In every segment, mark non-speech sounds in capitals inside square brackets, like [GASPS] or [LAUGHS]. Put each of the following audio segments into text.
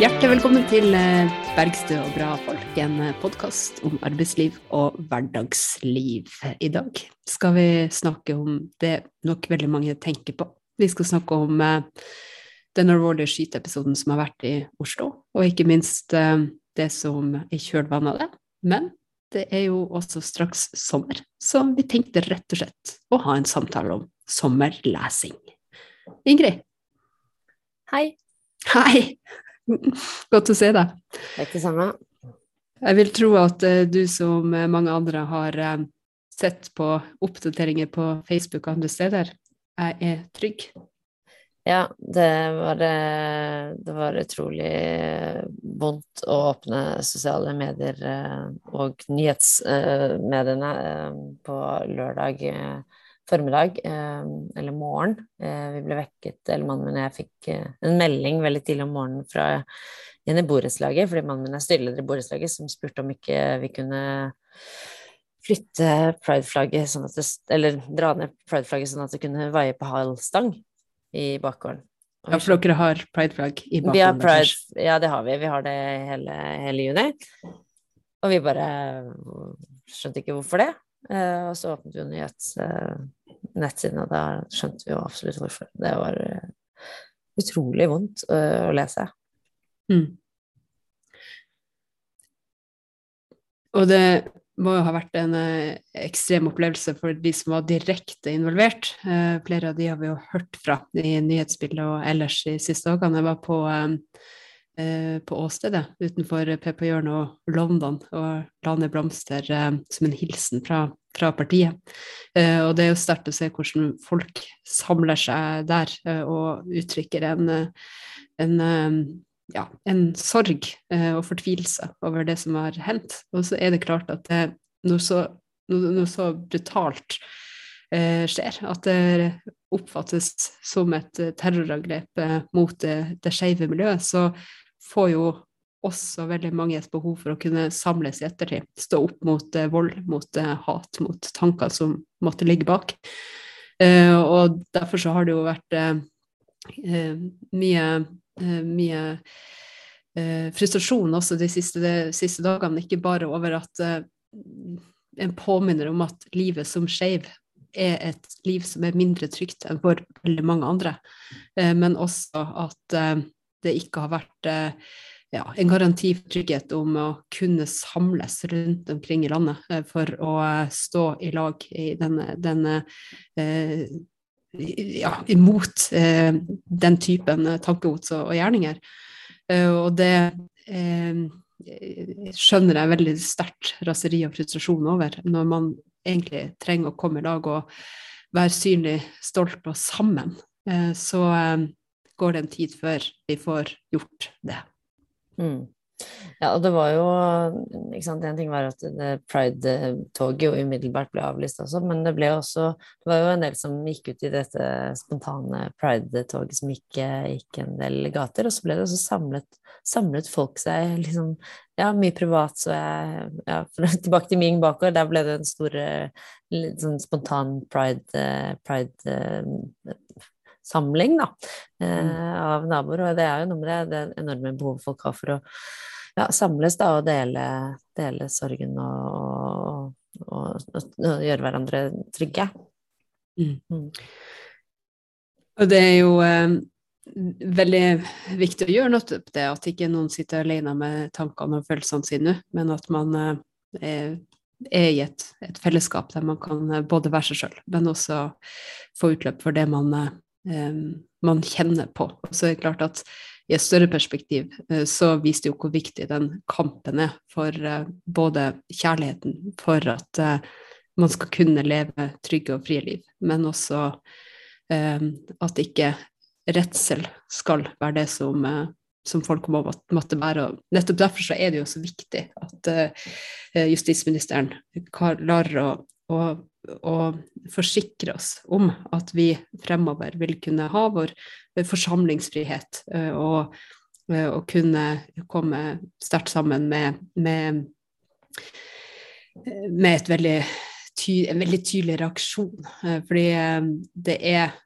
Hjertelig velkommen til eh, Bergstø og bra folk, en podkast om arbeidsliv og hverdagsliv. I dag skal vi snakke om det nok veldig mange tenker på. Vi skal snakke om eh, den alvorlige skyteepisoden som har vært i Oslo, og ikke minst eh, det som er kjølvannet av det. Men det er jo også straks sommer, så vi tenkte rett og slett å ha en samtale om sommerlesing. Ingrid? Hei. Hei! [LAUGHS] Godt å se deg. Det er samme. Jeg vil tro at uh, du som mange andre har uh, sett på oppdateringer på Facebook og andre steder. Jeg er trygg. Ja, det var, det var utrolig vondt å åpne sosiale medier og nyhetsmediene på lørdag formiddag, eh, eller morgen. Eh, vi ble vekket, eller mannen min og jeg fikk eh, en melding veldig tidlig om morgenen fra en i borettslaget, fordi mannen min er styreleder i borettslaget, som spurte om ikke vi kunne flytte prideflagget sånn det, eller dra ned prideflagget sånn at det kunne vaie på halv stang i bakgården. Ja, for dere har prideflagg i bakgården? Pride, ja, det har vi. Vi har det hele, hele juni. Og vi bare skjønte ikke hvorfor det. og så åpnet vi nyhets nettsiden, og da skjønte vi jo absolutt hvorfor. Det var eh, utrolig vondt uh, å lese. Mm. Og det må jo ha vært en eh, ekstrem opplevelse for de som var direkte involvert. Eh, flere av de har vi jo hørt fra i nyhetsbildet og ellers de siste dagene. Jeg var på, eh, på åstedet utenfor PP Jørn og London og la ned blomster som en hilsen fra fra partiet. Eh, og det er jo sterkt å se hvordan folk samler seg der eh, og uttrykker en, eh, en, ja, en sorg og fortvilelse over det som har hendt. Og så er det klart at det noe så, noe, så brutalt skjer, at det oppfattes som et terrorangrep mot det, det skeive miljøet, så får jo også veldig mange et behov for å kunne samles i ettertid. Stå opp mot eh, vold, mot eh, hat, mot tanker som måtte ligge bak. Eh, og derfor så har det jo vært mye, mye frustrasjon også de siste, de siste, dagene, ikke bare over at en påminner om at livet som skeiv er et liv som er mindre trygt enn for veldig mange andre, men også at det ikke har vært ja, en garanti for trygghet om å kunne samles rundt omkring i landet eh, for å eh, stå i lag i denne, denne eh, ja, imot eh, den typen tankegods og, og, gjerninger. Eh, og det eh, skjønner jeg veldig sterkt raseri og frustrasjon over, når man egentlig trenger å komme i lag og være synlig, stolt og sammen. så går det en tid før vi får gjort det. Mm. Ja, og det var jo ikke sant, En ting var at pride-toget jo umiddelbart ble avlyst også, men det ble også Det var jo en del som gikk ut i dette spontane pride-toget som gikk, gikk, en del gater, og så ble det også samlet, samlet folk seg liksom Ja, mye privat, så jeg ja, [LAUGHS] Tilbake til min bakgård, der ble det en stor sånn spontan pride, pride samling da, mm. eh, av naboer. Og det er jo noe med det, det enorme behovet folk har for å ja, samles da, og dele, dele sorgen og, og, og, og, gjøre hverandre trygge. Mm. Mm. Og det er jo eh, veldig viktig å gjøre noe det, at ikke noen sitter alene med tankene og følelsene sine, men at man eh, er, er i et, et, fellesskap der man kan eh, både være seg sjøl, men også få utløp for det man eh, man kjenner på. Og så er det klart at i et større perspektiv eh, så viser det jo hvor viktig den kampen er for eh, både kjærligheten, for at eh, man skal kunne leve trygge og frie liv, men også at ikke redsel skal være det som, som folk må måtte bære. Og nettopp derfor så er det jo så viktig at justisministeren klarer å, å og forsikre oss om at vi fremover vil kunne ha vår forsamlingsfrihet eh, og, eh, og kunne komme sterkt sammen med, med, med veldig ty, en veldig tydelig reaksjon. Eh, fordi det er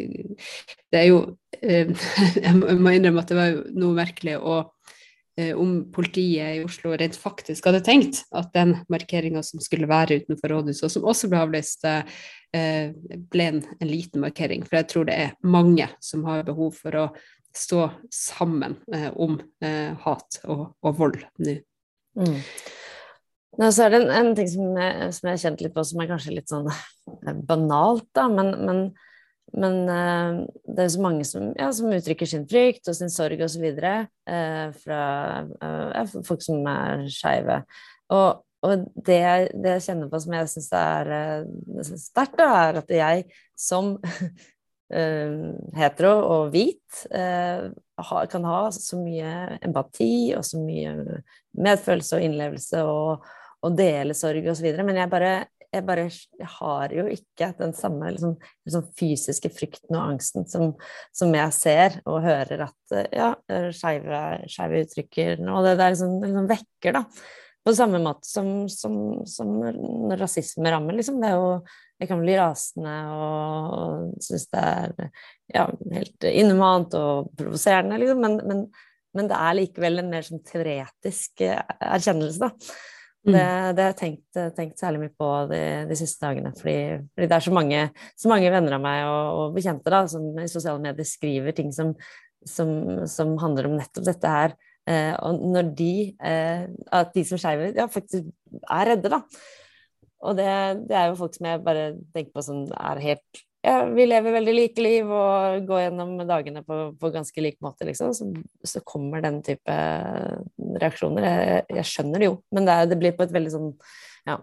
det er jo [LAUGHS] Jeg må innrømme at det var noe merkelig å om politiet i Oslo rent faktisk hadde tenkt at den markeringa som skulle være utenfor rådhuset, og som også ble avlyst, ble en, en, liten markering. For jeg tror det er mange som har behov for å stå sammen om hat og, og vold nå. Mm. Nå, så er det en, en ting som jeg, som jeg, har kjent litt på, som er kanskje litt sånn eh, banalt, da, men, men, men uh, det er så mange som, ja, som, uttrykker sin frykt og sin sorg osv. Uh, fra uh, folk som er skeive. Og, og det, det, jeg kjenner på som jeg syns er uh, sterkt, er at jeg som [LAUGHS] hetero og hvit kan ha så mye empati og så mye medfølelse og innlevelse og og dele sorg osv. Men jeg bare, jeg bare jeg har jo ikke den samme liksom, liksom fysiske frykten og angsten som, som, jeg ser og hører at ja, skeive uttrykker Og det der liksom, liksom, vekker, da. På samme måte som, som, som når rasisme rammer, liksom. Det er jo jeg kan bli rasende og, og synes det er ja, helt inhumant og provoserende, liksom. Men, men, men, det er likevel en mer sånn teoretisk erkjennelse, da. Mm. Det, det, har jeg tenkt, tenkt, særlig mye på de, de siste dagene. Fordi, fordi, det er så mange, så mange venner av meg og, og, bekjente da, som i sosiale medier skriver ting som, som, som handler om nettopp dette her. Eh, og når de, eh, at de som skeive ja, faktisk er redde, da. Og det, det, er jo folk som jeg bare tenker på som er helt ja, vi lever veldig like liv og går gjennom dagene på, på ganske lik måte, liksom. Så, så, kommer den type reaksjoner. Jeg, jeg skjønner det jo, men det, er, det, blir på et veldig sånn ja,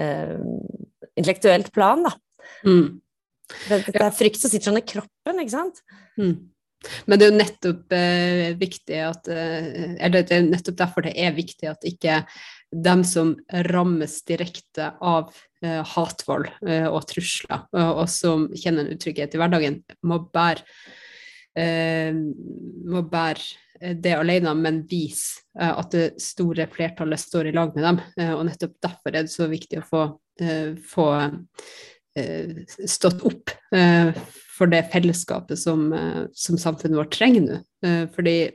eh, intellektuelt plan, da. Mm. Det, det, er frykt som sitter sånn i kroppen, ikke sant? Mm. Men det er jo nettopp eh, viktig at eh, det er nettopp derfor det er viktig at ikke dem som rammes direkte av eh, hatvold eh, og trusler, og, og, som kjenner en utrygghet i hverdagen, må bære, eh, må bære det alene, men vise eh, at det store flertallet står i lag med dem. Eh, og nettopp derfor er det så viktig å få, eh, få stått opp for det fellesskapet som, som samfunnet vårt trenger nå. fordi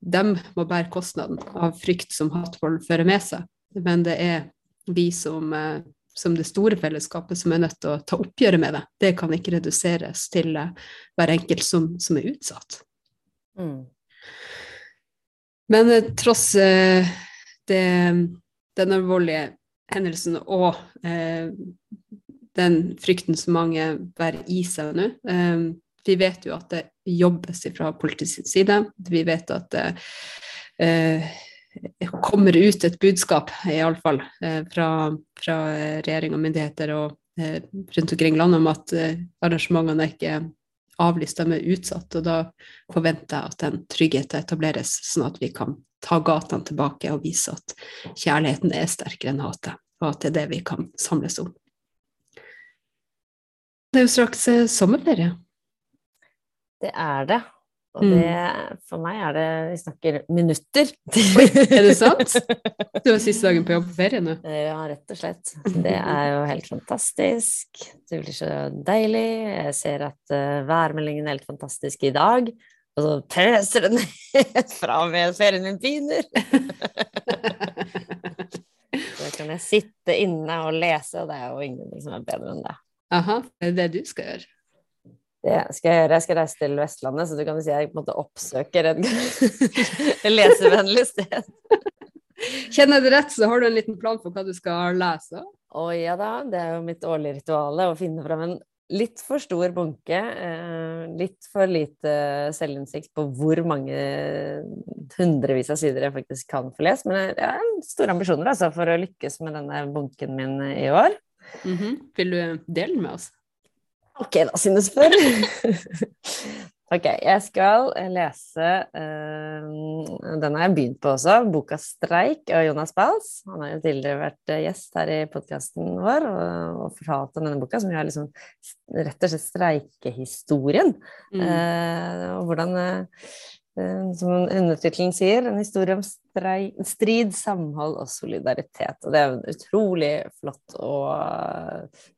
de må bære kostnaden av frykt som hatvold fører med seg. Men det er vi som, eh, som, det store fellesskapet som er nødt til å ta oppgjøret med det. Det kan ikke reduseres til eh, hver enkelt som, som er utsatt. Mm. Men eh, tross det, den alvorlige hendelsen og eh, den frykten som mange bærer i seg nå, eh, vi vet jo at det jobbes fra politisk side. Vi vet at det eh, kommer ut et budskap, iallfall, eh, fra, fra regjering og myndigheter og eh, rundt omkring landet om at eh, arrangementene er ikke avlyst, de er utsatt. Og da forventer jeg at den tryggheten etableres, sånn at vi kan ta gatene tilbake og vise at kjærligheten er sterkere enn hatet, og at det er det vi kan samles om. Det er jo straks eh, sommerferie. Det er det. Og mm. det, for meg er det Vi snakker minutter. Oi, er det sant? [LAUGHS] Du var siste dagen på jobb på ferie nå? Ja, rett og slett. Det er jo helt fantastisk. Det blir så deilig. Jeg ser at uh, værmeldingen er helt fantastisk i dag. Og så pøser den ned [LAUGHS] fra med ferien min piner. så [LAUGHS] kan jeg sitte inne og lese, og det er jo ingenting som er bedre enn det. Aha, det er det du skal gjøre? Det skal jeg gjøre. Jeg skal reise til Vestlandet, så du kan si jeg på en måte oppsøker et [LAUGHS] lesevennlig sted. Kjenner jeg det rett, så har du en liten plan for hva du skal lese? Å ja da, det er jo mitt årlige ritual å finne fram en litt for stor bunke. Eh, litt for lite selvinnsikt på hvor mange hundrevis av sider jeg faktisk kan få lest. Men jeg har store ambisjoner altså, for å lykkes med denne bunken min i år. Mm -hmm. Vil du dele den med oss? Ok, da, siden du spør. [LAUGHS] ok, jeg skal lese uh, Den har jeg begynt på også. Boka 'Streik' av Jonas Bals. Han har jo tidligere vært eh, gjest her i podkasten vår og, og, fortalt om denne boka, som jo er liksom rett og slett streikehistorien. Mm. Uh, og hvordan uh, som undertittelen sier, en historie om strid, samhold og solidaritet. Og det er en utrolig flott og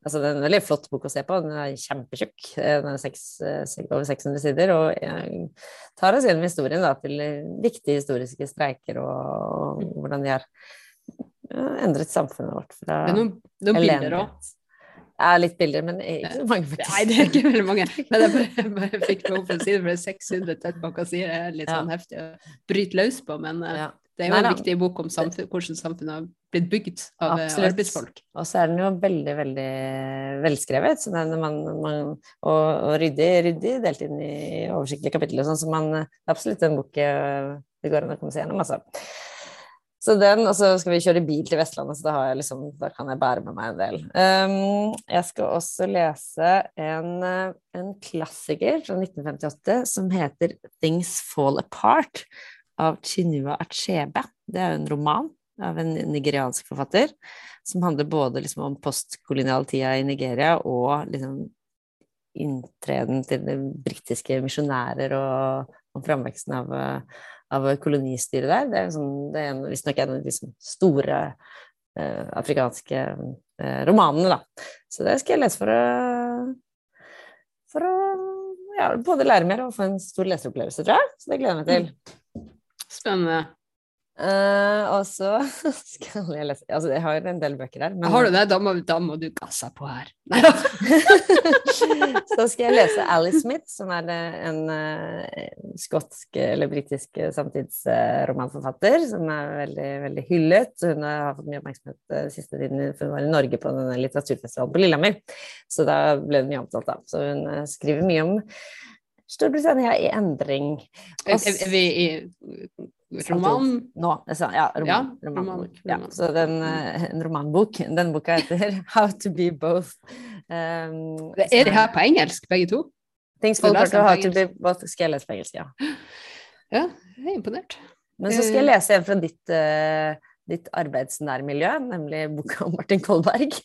Altså, det er en veldig flott bok å se på. Den er kjempetjukk. Den er seks, over 600 sider. Og jeg tar oss gjennom historien da, til viktige historiske streiker og, og hvordan de har endret samfunnet vårt fra Det er noen, noen bilder òg. Ja, litt bilder, men ikke så mange, faktisk. Nei, det er ikke veldig mange. [LAUGHS] Men jeg bare, bare fikk behov for å si det, for det er 600 tett bak og sier det er litt sånn heftig å bryte løs på, men eh, ja. det er jo Nei, en viktig bok om samfunn, hvordan samfunnet har blitt bygd av eh, Absolutt. arbeidsfolk. Og så er den jo veldig, veldig velskrevet, så den, man, man, og, og, ryddig, ryddig delt inn i oversiktlige kapitler, sånn, så man, det er absolutt en bok eh, det går an å komme seg gjennom, altså. Så den, og så skal vi kjøre bil til Vestlandet, så da, liksom, da kan jeg bære med meg en del. Um, jeg skal også lese en, eh, en, klassiker fra 1958 som heter 'Things Fall Apart' av Chinua Achebe. Det er jo en roman av en nigeriansk forfatter som handler både liksom, om postkolonialtida i Nigeria og liksom, inntreden til britiske misjonærer og om framveksten av uh, av kolonistyret der. Det er, sånn, det er visstnok en av de liksom store eh, afrikanske eh, romanene, da. Så det skal jeg lese for å for å ja, både lære mer og få en stor leseropplevelse, tror jeg. Så det gleder jeg meg til. Spennende. Uh, og så [LAUGHS] skal jeg lese Altså, jeg har en del bøker her. Men... Har du det? Da må, da må du gasse på her. [LAUGHS] så skal jeg lese Alice Smith, som er en uh, skotsk eller britisk samtidsromanforfatter, uh, som er veldig, veldig hyllet. Hun har fått mye oppmerksomhet uh, siste tiden, for hun var i Norge på denne litteraturfestivalen på Lillehammer. Så da ble hun mye omtalt, da. Så hun skriver mye om Storbritannia i endring. Også... Er vi i roman? Nå. Ja, roman. Ja, roman. Ja, så den, eh, en romanbok. Den boka heter [LAUGHS] 'How to be both'. Um, er de her på engelsk, begge to? Things fall apart how to be both skal jeg lese på engelsk, ja. [GASPS] Ja, jeg er imponert. Men så skal jeg lese en fra ditt, uh, ditt arbeidsnærmiljø, nemlig boka om Martin Kolberg.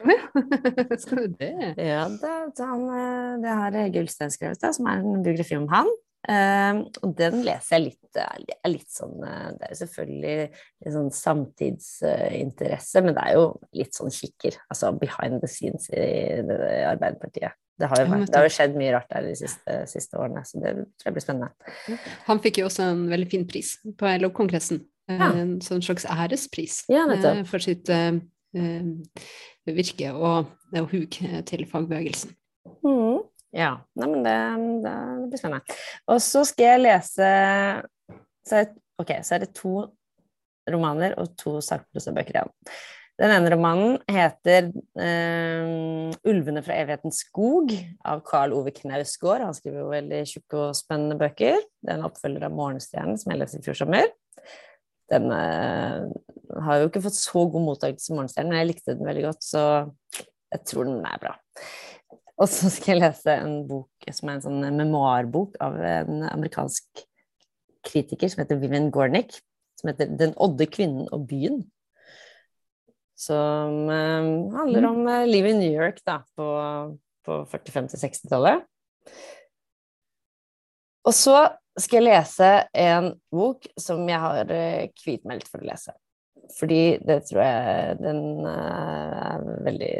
[LAUGHS] skal du det? Ja, det, han, eh, det har Hege Ulstein skrevet, som er en biografi om han. Uh, og den leser jeg litt, er litt sånn uh, Det er jo selvfølgelig litt sånn samtidsinteresse, uh, men det er jo litt sånn kikker. Altså behind the scenes i, i Arbeiderpartiet. Det har, jo, det har, jo, skjedd mye rart der de siste, siste, årene, så det tror jeg blir spennende. Han fikk jo også en veldig fin pris på LO-kongressen. Ja. En sånn slags ærespris ja, eh, for sitt virke og, og hug til fagbevegelsen. Mm. Ja, Nei, men det, det, blir spennende. Og så skal jeg lese så er, Ok, så er det to romaner og to sakprosabøker igjen. Den ene romanen heter eh, 'Ulvene fra evighetens skog' av Karl Ove Knausgård. Han skriver jo veldig tjukke og spennende bøker. Det er en oppfølger av 'Morgenstjernen', som jeg leste i fjor sommer. Den eh, har jo ikke fått så god mottakelse som 'Morgenstjernen', men jeg likte den veldig godt, så jeg tror den er bra. Og så skal jeg lese en bok som er en sånn memoarbok av en amerikansk kritiker som heter Vivian Gornick, som heter 'Den odde kvinnen og byen'. Som um, handler om uh, livet i New York da, på, på 45-60-tallet. Og så skal jeg lese en bok som jeg har uh, hvitmeldt for å lese. Fordi det tror jeg den uh, er veldig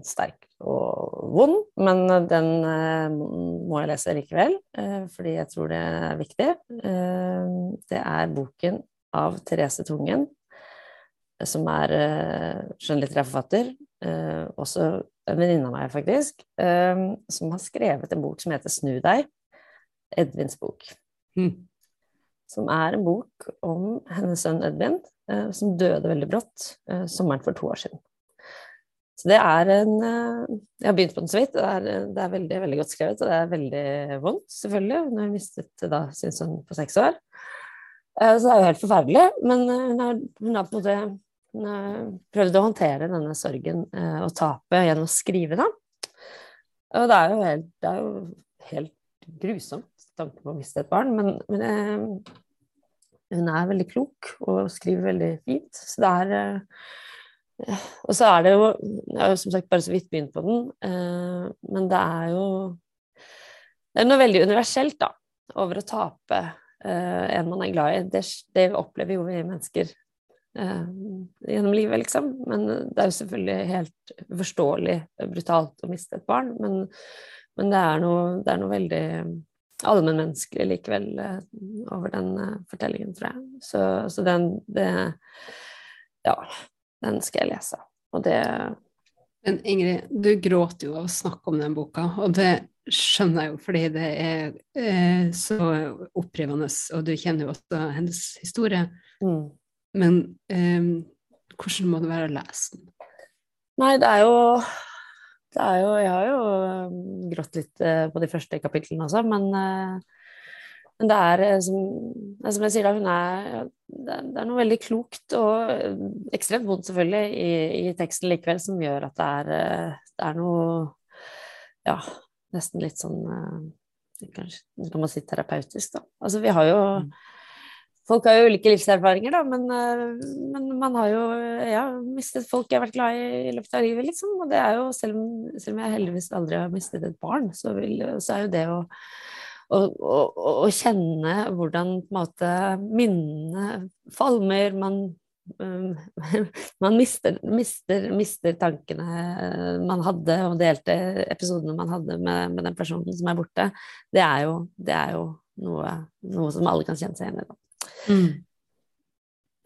sterk og vond, men den eh, må jeg lese likevel, eh, fordi jeg tror det er viktig. Eh, det er boken av Therese Tungen, som er skjønnlitterær forfatter, også en venninne av meg, faktisk, som har skrevet en bok som heter Snu deg, Edvins bok. Mm. Som er en bok om hennes sønn Edvin, som døde veldig brått sommeren for to år siden. Så det er en eh, Jeg har begynt på den så vidt. Det er, det er veldig, veldig godt skrevet, og det er veldig vondt, selvfølgelig. Hun har mistet da sin sønn på seks år. Eh, så det er jo helt forferdelig. Men eh, hun har, hun har på en måte prøvd å håndtere denne sorgen og tapet gjennom å skrive, da. Og det er jo helt, det er jo helt grusomt tanken på å miste et barn, men, men hun er veldig klok og skriver veldig fint. Så det er og så er det jo Jeg har jo som sagt bare så vidt begynt på den, eh, men det er jo Det er noe veldig universelt, da. over å tape eh, en man er glad i. Det, det opplever jo vi mennesker eh, gjennom livet, liksom. Men det er jo selvfølgelig helt uforståelig brutalt å miste et barn. Men, men det, er noe, det, er noe, veldig allmennmenneskelig likevel uh, over den fortellingen, tror jeg. Så, så den det, Ja, den skal jeg lese. Og det men Ingrid, du gråter jo av å snakke om den boka, og det skjønner jeg jo fordi det er eh, så opprivende, og du kjenner jo også hennes historie. Mm. Men eh, hvordan må det være å lese den? Nei, det er jo det er jo Jeg har jo um, grått litt eh, på de første kapitlene også, men eh, men det er eh, som, jeg sier, da, hun er, det er noe veldig klokt og eh, ekstremt vondt selvfølgelig i, i teksten likevel, som gjør at det er, eh, det er noe Ja, nesten litt sånn Kanskje kan man si terapeutisk, da. Altså vi har jo mm. Folk har jo ulike livserfaringer, da, men, men man har jo ja, mistet folk jeg har vært glad i i løpet av livet, liksom. Og det er jo, selv om, selv om jeg heldigvis aldri har mistet et barn, så, vil, så er jo det å å, kjenne hvordan på en måte minnene falmer. Man, um, [LAUGHS] man mister, mister, mister, tankene man hadde, og delte episodene man hadde med, med den personen som er borte. Det er jo, det er jo noe, noe, som alle kan kjenne seg igjen i. Mm.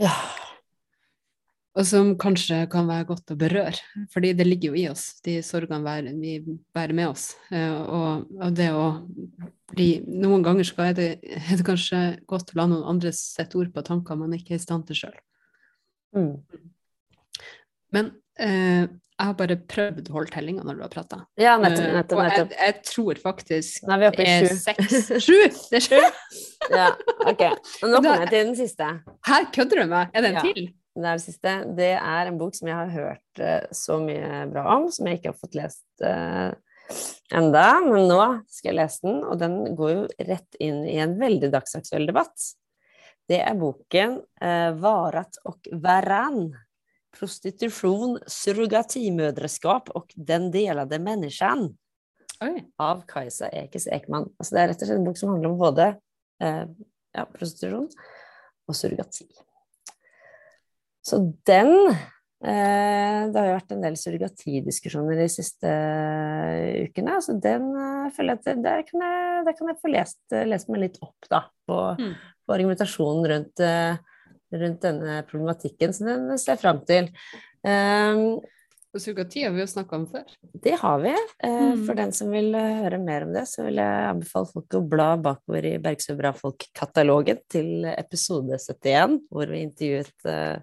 Ja og som kanskje kan være godt å berøre. Fordi det ligger jo i oss, de sorgene vi bærer med oss. Eh, og, og, det å bli Noen ganger er det, [LAUGHS] er det kanskje godt å la noen andre sette ord på tanker man ikke er i stand til sjøl. Mm. Men eh, jeg har bare prøvd å holde tellinga når du har prata. Ja, nettopp, eh, nettopp, nettopp. Og jeg, jeg, tror faktisk Nå er oppe i sju. Seks. [LAUGHS] Sju! Det er sju! ja, ok. Og nå kommer jeg til den siste. Her kødder du med? Er det en ja. til? det er det siste, det er en bok som jeg har hørt uh, så mye bra om, som jeg ikke har fått lest uh, enda, men nå skal jeg lese den, og den går jo rett inn i en veldig dagsaktuell debatt. Det er boken eh, 'Varat og varann'. Prostitusjon, surrogatimødreskap og den delade menneskene. Av Kajsa Ekes Ekman. Altså, det er rett og slett en bok som handler om både eh, ja, prostitusjon og surrogati. Så den Det har jo vært en del surrogatidiskusjoner de siste eh, ukene. Så den eh, føler jeg at der kan jeg, der kan jeg få lest, lest, meg litt opp da, på, mm. på argumentasjonen rundt, rundt, denne problematikken. Så den ser jeg fram til. Um, og surrogati har vi jo snakka om før. Det har vi. Mm. For den som vil høre mer om det, så vil jeg anbefale folk å bla bakover i Bergsø Bra Folk-katalogen til episode 71, hvor vi intervjuet Eh,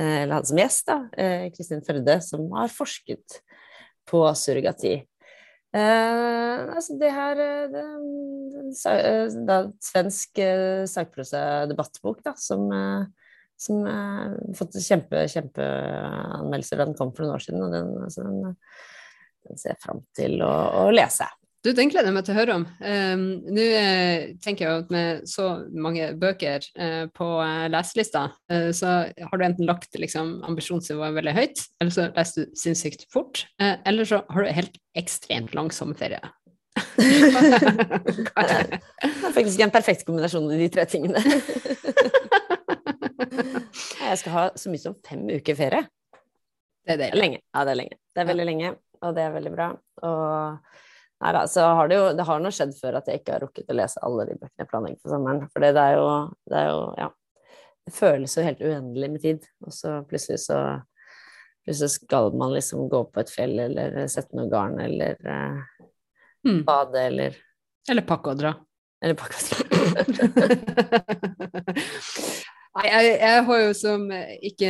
eller hadde som gjest, da, eh, Kristin Førde, som har forsket på surrogati. Eh, altså det her det, det, da, Svensk eh, sakprosa-debattbok som, som har fått kjempe, kjempeanmeldelser da den kom for noen år siden. Og den, altså den, den ser jeg fram til å, å lese. Du, Den gleder jeg meg til å høre om. Um, Nå eh, tenker jeg at med så mange bøker eh, på eh, leselista, så har du enten lagt liksom, ambisjonsnivået veldig høyt, eller så leser du sinnssykt fort, eller så har du helt ekstremt lang sommerferie. det er faktisk en perfekt kombinasjon av de tre tingene. jeg skal ha så mye som fem uker ferie. Det er deilig. Lenge. Ja, det er lenge. Det er veldig lenge, og det er veldig bra. Og Nei da, så har det jo Det har nå skjedd før at jeg ikke har rukket å lese alle de bøkene jeg planlegger for sommeren. For det er jo, det er jo Ja. Det føles jo helt uendelig med tid. Og så plutselig så Plutselig skal man liksom gå på et fjell eller sette noe garn eller eh, mm. bade eller Eller pakke og dra. Eller pakke og dra. [LAUGHS] Nei, jeg, jeg, har jo som ikke,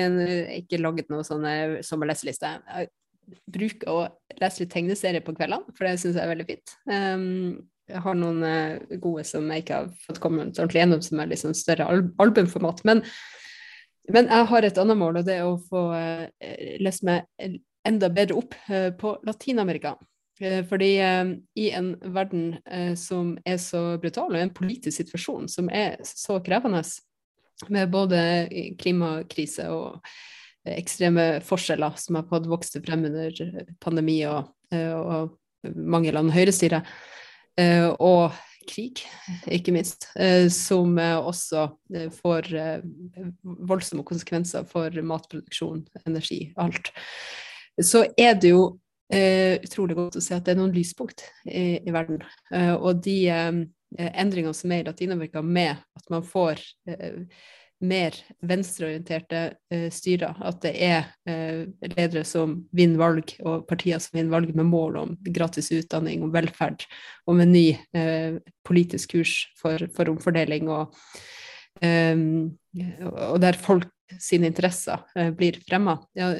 ikke laget noe sånne sommerleseliste. Jeg bruker å lese litt tegneserier på kveldene, for det syns jeg er veldig fint. Um, jeg har noen uh, gode som jeg ikke har fått kommet ordentlig gjennom, som er litt sånn større al albumformat. Men, men, jeg har et annet mål, og det er å få uh, lest meg enda bedre opp uh, på Latin-Amerika. Fordi i en verden som er så brutal, og en politisk situasjon som er så krevende, med både klimakrise og ekstreme forskjeller som har fått vokst frem under pandemi og, eh, og mange land høyrestyre, eh, og krig, ikke minst, eh, som også får voldsomme konsekvenser for matproduksjon, energi, alt, så er det jo utrolig godt å se at det er noen lyspunkt i, i verden. og de endringene som er i Latin-Amerika med at man får mer venstreorienterte eh, styrer. At det er eh, ledere som vinner valg, og partier som vinner valg med mål om gratis utdanning, om velferd, om en ny eh, politisk kurs for, for omfordeling, og, eh, og, der folk sine interesser eh, blir fremma, ja,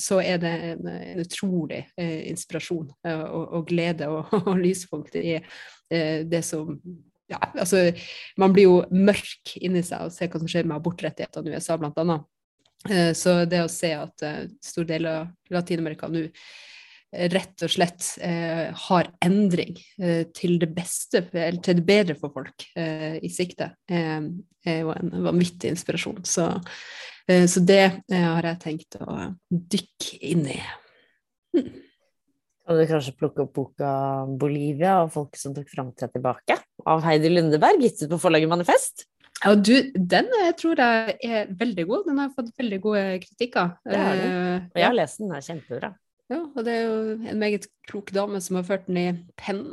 så er det en, en utrolig eh, inspirasjon og, og, glede og, og lyspunkt i det som ja, altså, man blir jo mørk inni seg og ser hva som skjer med abortrettighetene i USA, annet. Eh, så det å se at uh, stor del av Latin-Amerika nå eh, rett og slett eh, har endring eh, til det beste, eller til det bedre for folk eh, i sikte, er jo en vanvittig inspirasjon. Så, så det har jeg tenkt å dykke inn i. Kan du kanskje plukke opp boka 'Bolivia' og folk som tok framtida tilbake' av Heidi Lundeberg, gitt ut på forlaget Manifest? Ja, du, den tror jeg er veldig god. Den har fått veldig gode kritikker. Det har den. Eh, og jeg har lest den, den er kjempebra. Ja, og det er jo en meget klok dame som har ført den i penn,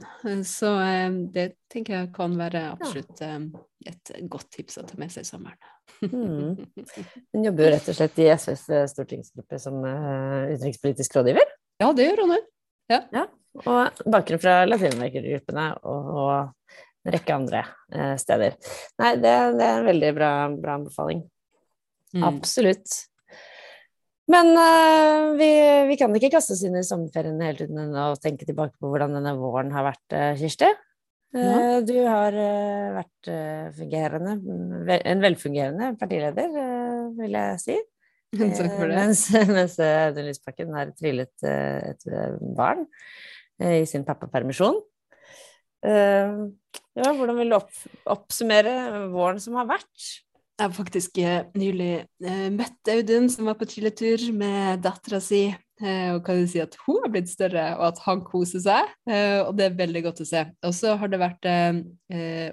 så eh, det tenker jeg kan være absolutt. Eh, et godt tips å ta med seg i sommeren. mm. [LAUGHS] Hun jobber jo rett og slett i SVs stortingsgruppe som utenrikspolitisk rådgiver? Ja, det gjør hun. Ja. ja. Og bakgrunn fra latinamerikergruppene og, en rekke andre eh, steder. Nei, det, det, er en veldig bra, bra anbefaling. Mm. Absolutt. Men uh, vi, vi, kan ikke kaste oss inn i sommerferien hele tiden og tenke tilbake på hvordan denne våren har vært, uh, Kirsti. Uh, ja. Du har vært fungerende, en velfungerende partileder, vil jeg si. [LAUGHS] Takk for det. [LAUGHS] Eh, mens, mens Audun Lysbakken har trillet eh, et eh, barn i sin pappapermisjon. Ja, hvordan vil du opp, oppsummere våren som har vært? Jeg har faktisk nylig møtt Audun, som var på trilletur med dattera si. og kan du si at hun har blitt større, og at han koser seg. og det er veldig godt å se. Og så har det vært,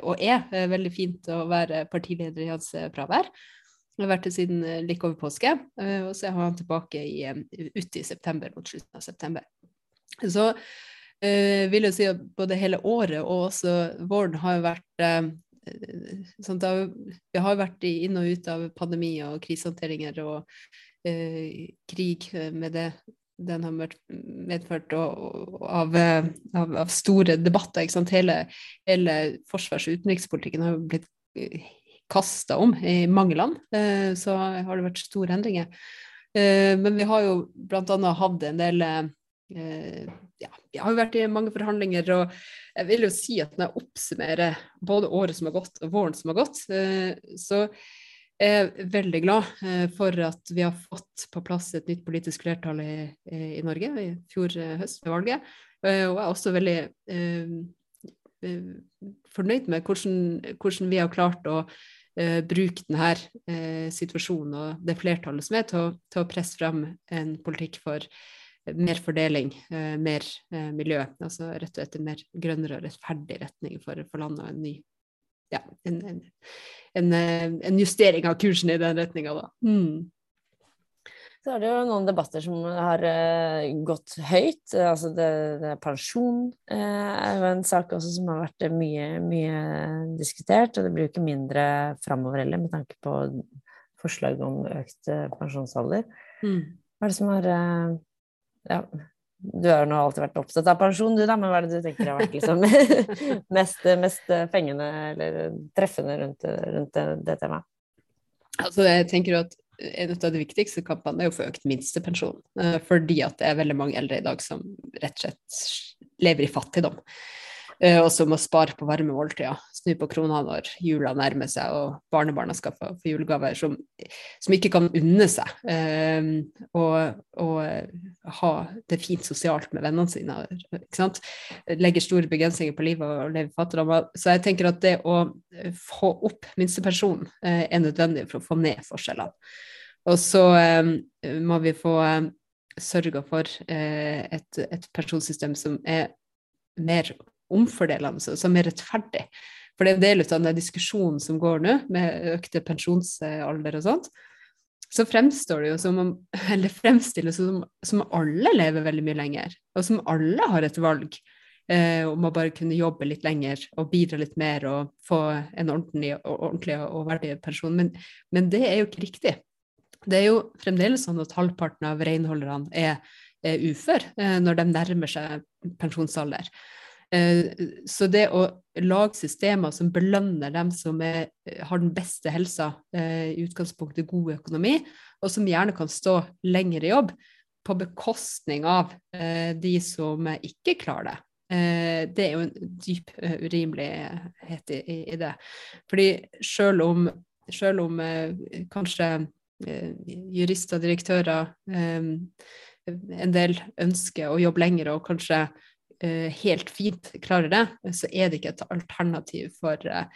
og er, veldig fint å være partileder i hans fravær. Jeg har vært det siden eh, like over påske, eh, og så er han tilbake i, eh, ute i september, mot slutten av september. Så uh, vil jo si at både hele året og også våren har jo vært eh, sånn har, Vi har jo vært inn og ut av pandemier og krisehåndteringer og eh, krig med det den har medført og, og av, av, av, store debatter. ikke Hele, hele forsvars- og utenrikspolitikken har jo blitt kasta om i mange land, eh, så har det vært store endringer. Eh, men vi har jo bl.a. hatt en del eh, ja, vi har jo vært i mange forhandlinger, og jeg vil jo si at når jeg oppsummerer både året som har gått og våren som har gått, så er jeg veldig glad for at vi har fått på plass et nytt politisk flertall i, i Norge i fjor høst ved valget. Og jeg er også veldig fornøyd med hvordan, hvordan vi har klart å eh, bruke denne eh, situasjonen og det flertallet som er, til å, til å presse frem en politikk for mer fordeling, eh, mer eh, miljø. Altså rett og slett en mer grønnere og rettferdig retning for, for landet. En ny ja, en, en, en, eh, en, justering av kursen i den retninga, da. Mm. Så er det jo noen debatter som har uh, gått høyt. Altså det, det pensjon uh, er jo en sak også som har vært mye, mye diskutert. Og det blir jo ikke mindre framover heller, med tanke på forslag om økt uh, pensjonsalder. Mm. Hva er det som har Ja, du har jo alltid vært opptatt av pensjon, du da, men hva er det du tenker har vært liksom, [LAUGHS] mest, mest fengende eller treffende rundt, rundt det, det temaet? Altså, jeg tenker at en av de viktigste kampene er å få økt minstepensjon. Eh, fordi at det er veldig mange eldre i dag som rett og slett lever i fattigdom. Eh, og som må spare på varme måltider, snu på krona når jula nærmer seg og barnebarna skal få, få julegaver, som, som, ikke kan unne seg. Um, og, og ha det fint sosialt med vennene sine. ikke sant? Legger store begrensninger på livet og lever i fattigdom. Så jeg tenker at det å få opp minstepensjonen uh, er nødvendig for å få ned forskjellene. Og så um, må vi få um, for uh, et, et pensjonssystem som er mer omfordelende, som er rettferdig. For det er en del av den diskusjonen som går nå, med økte pensjonsalder og sånt, så fremstår det jo som om, [LAUGHS] eller fremstilles som, som alle lever veldig mye lenger, og som alle har et valg eh, om å bare kunne jobbe litt lenger og bidra litt mer og få en ordentlig, ordentlig og verdig pensjon. Men, men, det er jo ikke riktig. Det er jo fremdeles sånn at halvparten av renholderne er, er ufør eh, når de nærmer seg pensjonsalder. Eh, så det å lage systemer som belønner dem som er, har den beste helsa, eh, i utgangspunktet god økonomi, og som gjerne kan stå lenger i jobb, på bekostning av eh, de som ikke klarer det. Det er jo en dyp urimelighet i, det. Fordi selv om, selv om kanskje jurister direktører en del ønsker å jobbe lenger og kanskje helt fint klarer det, så er det ikke et alternativ for eh,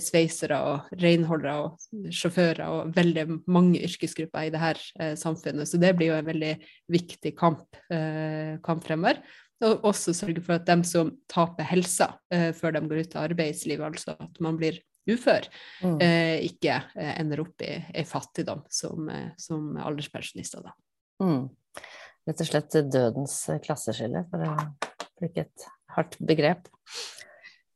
sveisere og renholdere og sjåfører og veldig mange yrkesgrupper i det her samfunnet. Så det blir jo en veldig viktig kamp, kamp fremover. Og også sørge for at de som taper helsa før de går ut av arbeidslivet, altså at man blir ufør, mm. ikke ender opp i, i fattigdom som, som alderspensjonister. Da. Mm. Rett og slett dødens klasseskille, for å bruke et hardt begrep.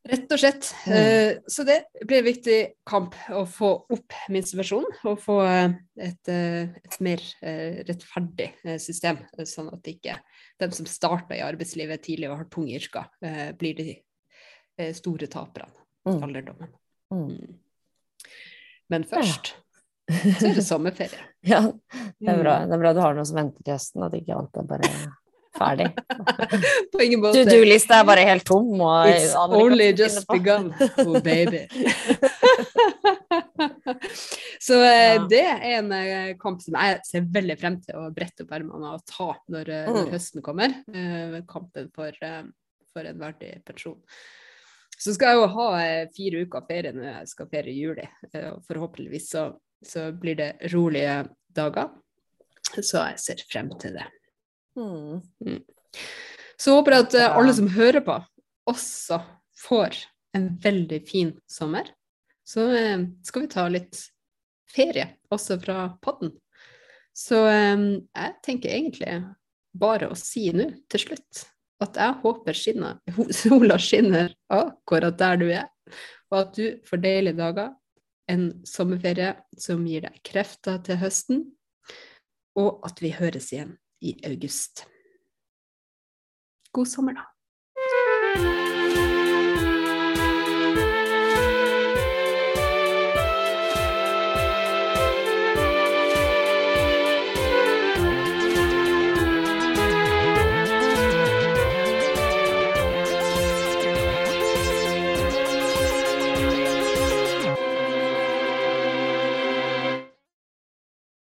Rett og slett. Mm. Eh, så det blir en viktig kamp å få opp minstepensjonen og få eh, et, eh, et, mer rettferdig system, sånn at ikke de som starter i arbeidslivet tidlig og har tunge yrker, blir de store taperne i mm. alderdommen. Mm. mm. Men først så er det sommerferie. [LAUGHS] ja, det er bra. Det er bra du har noe som venter til høsten, at ikke alt er bare Ferdig. På ingen måte. Do-do-lista er bare helt tom. Og It's only just begun, oh baby. [LAUGHS] Så eh, ja. det er en eh, kamp som jeg ser veldig frem til å brette opp ermene og ta når, mm. når, høsten kommer. Eh, kampen for, eh, for, en verdig pensjon. Så skal jeg jo ha eh, fire uker ferie når jeg skal ferie i juli. forhåpentligvis så, så blir det rolige dager. Så jeg ser frem til det. Mm. mm. Så håper jeg at uh, alle som hører på, også får en veldig fin sommer. Så uh, skal vi ta litt ferie også fra podden. Så um, jeg tenker egentlig bare å si nå til slutt at jeg håper skinner, [LAUGHS] sola skinner akkurat der du er, og at du får deilige dager, en sommerferie som gir deg krefter til høsten, og at vi høres igjen i august. God sommer, da.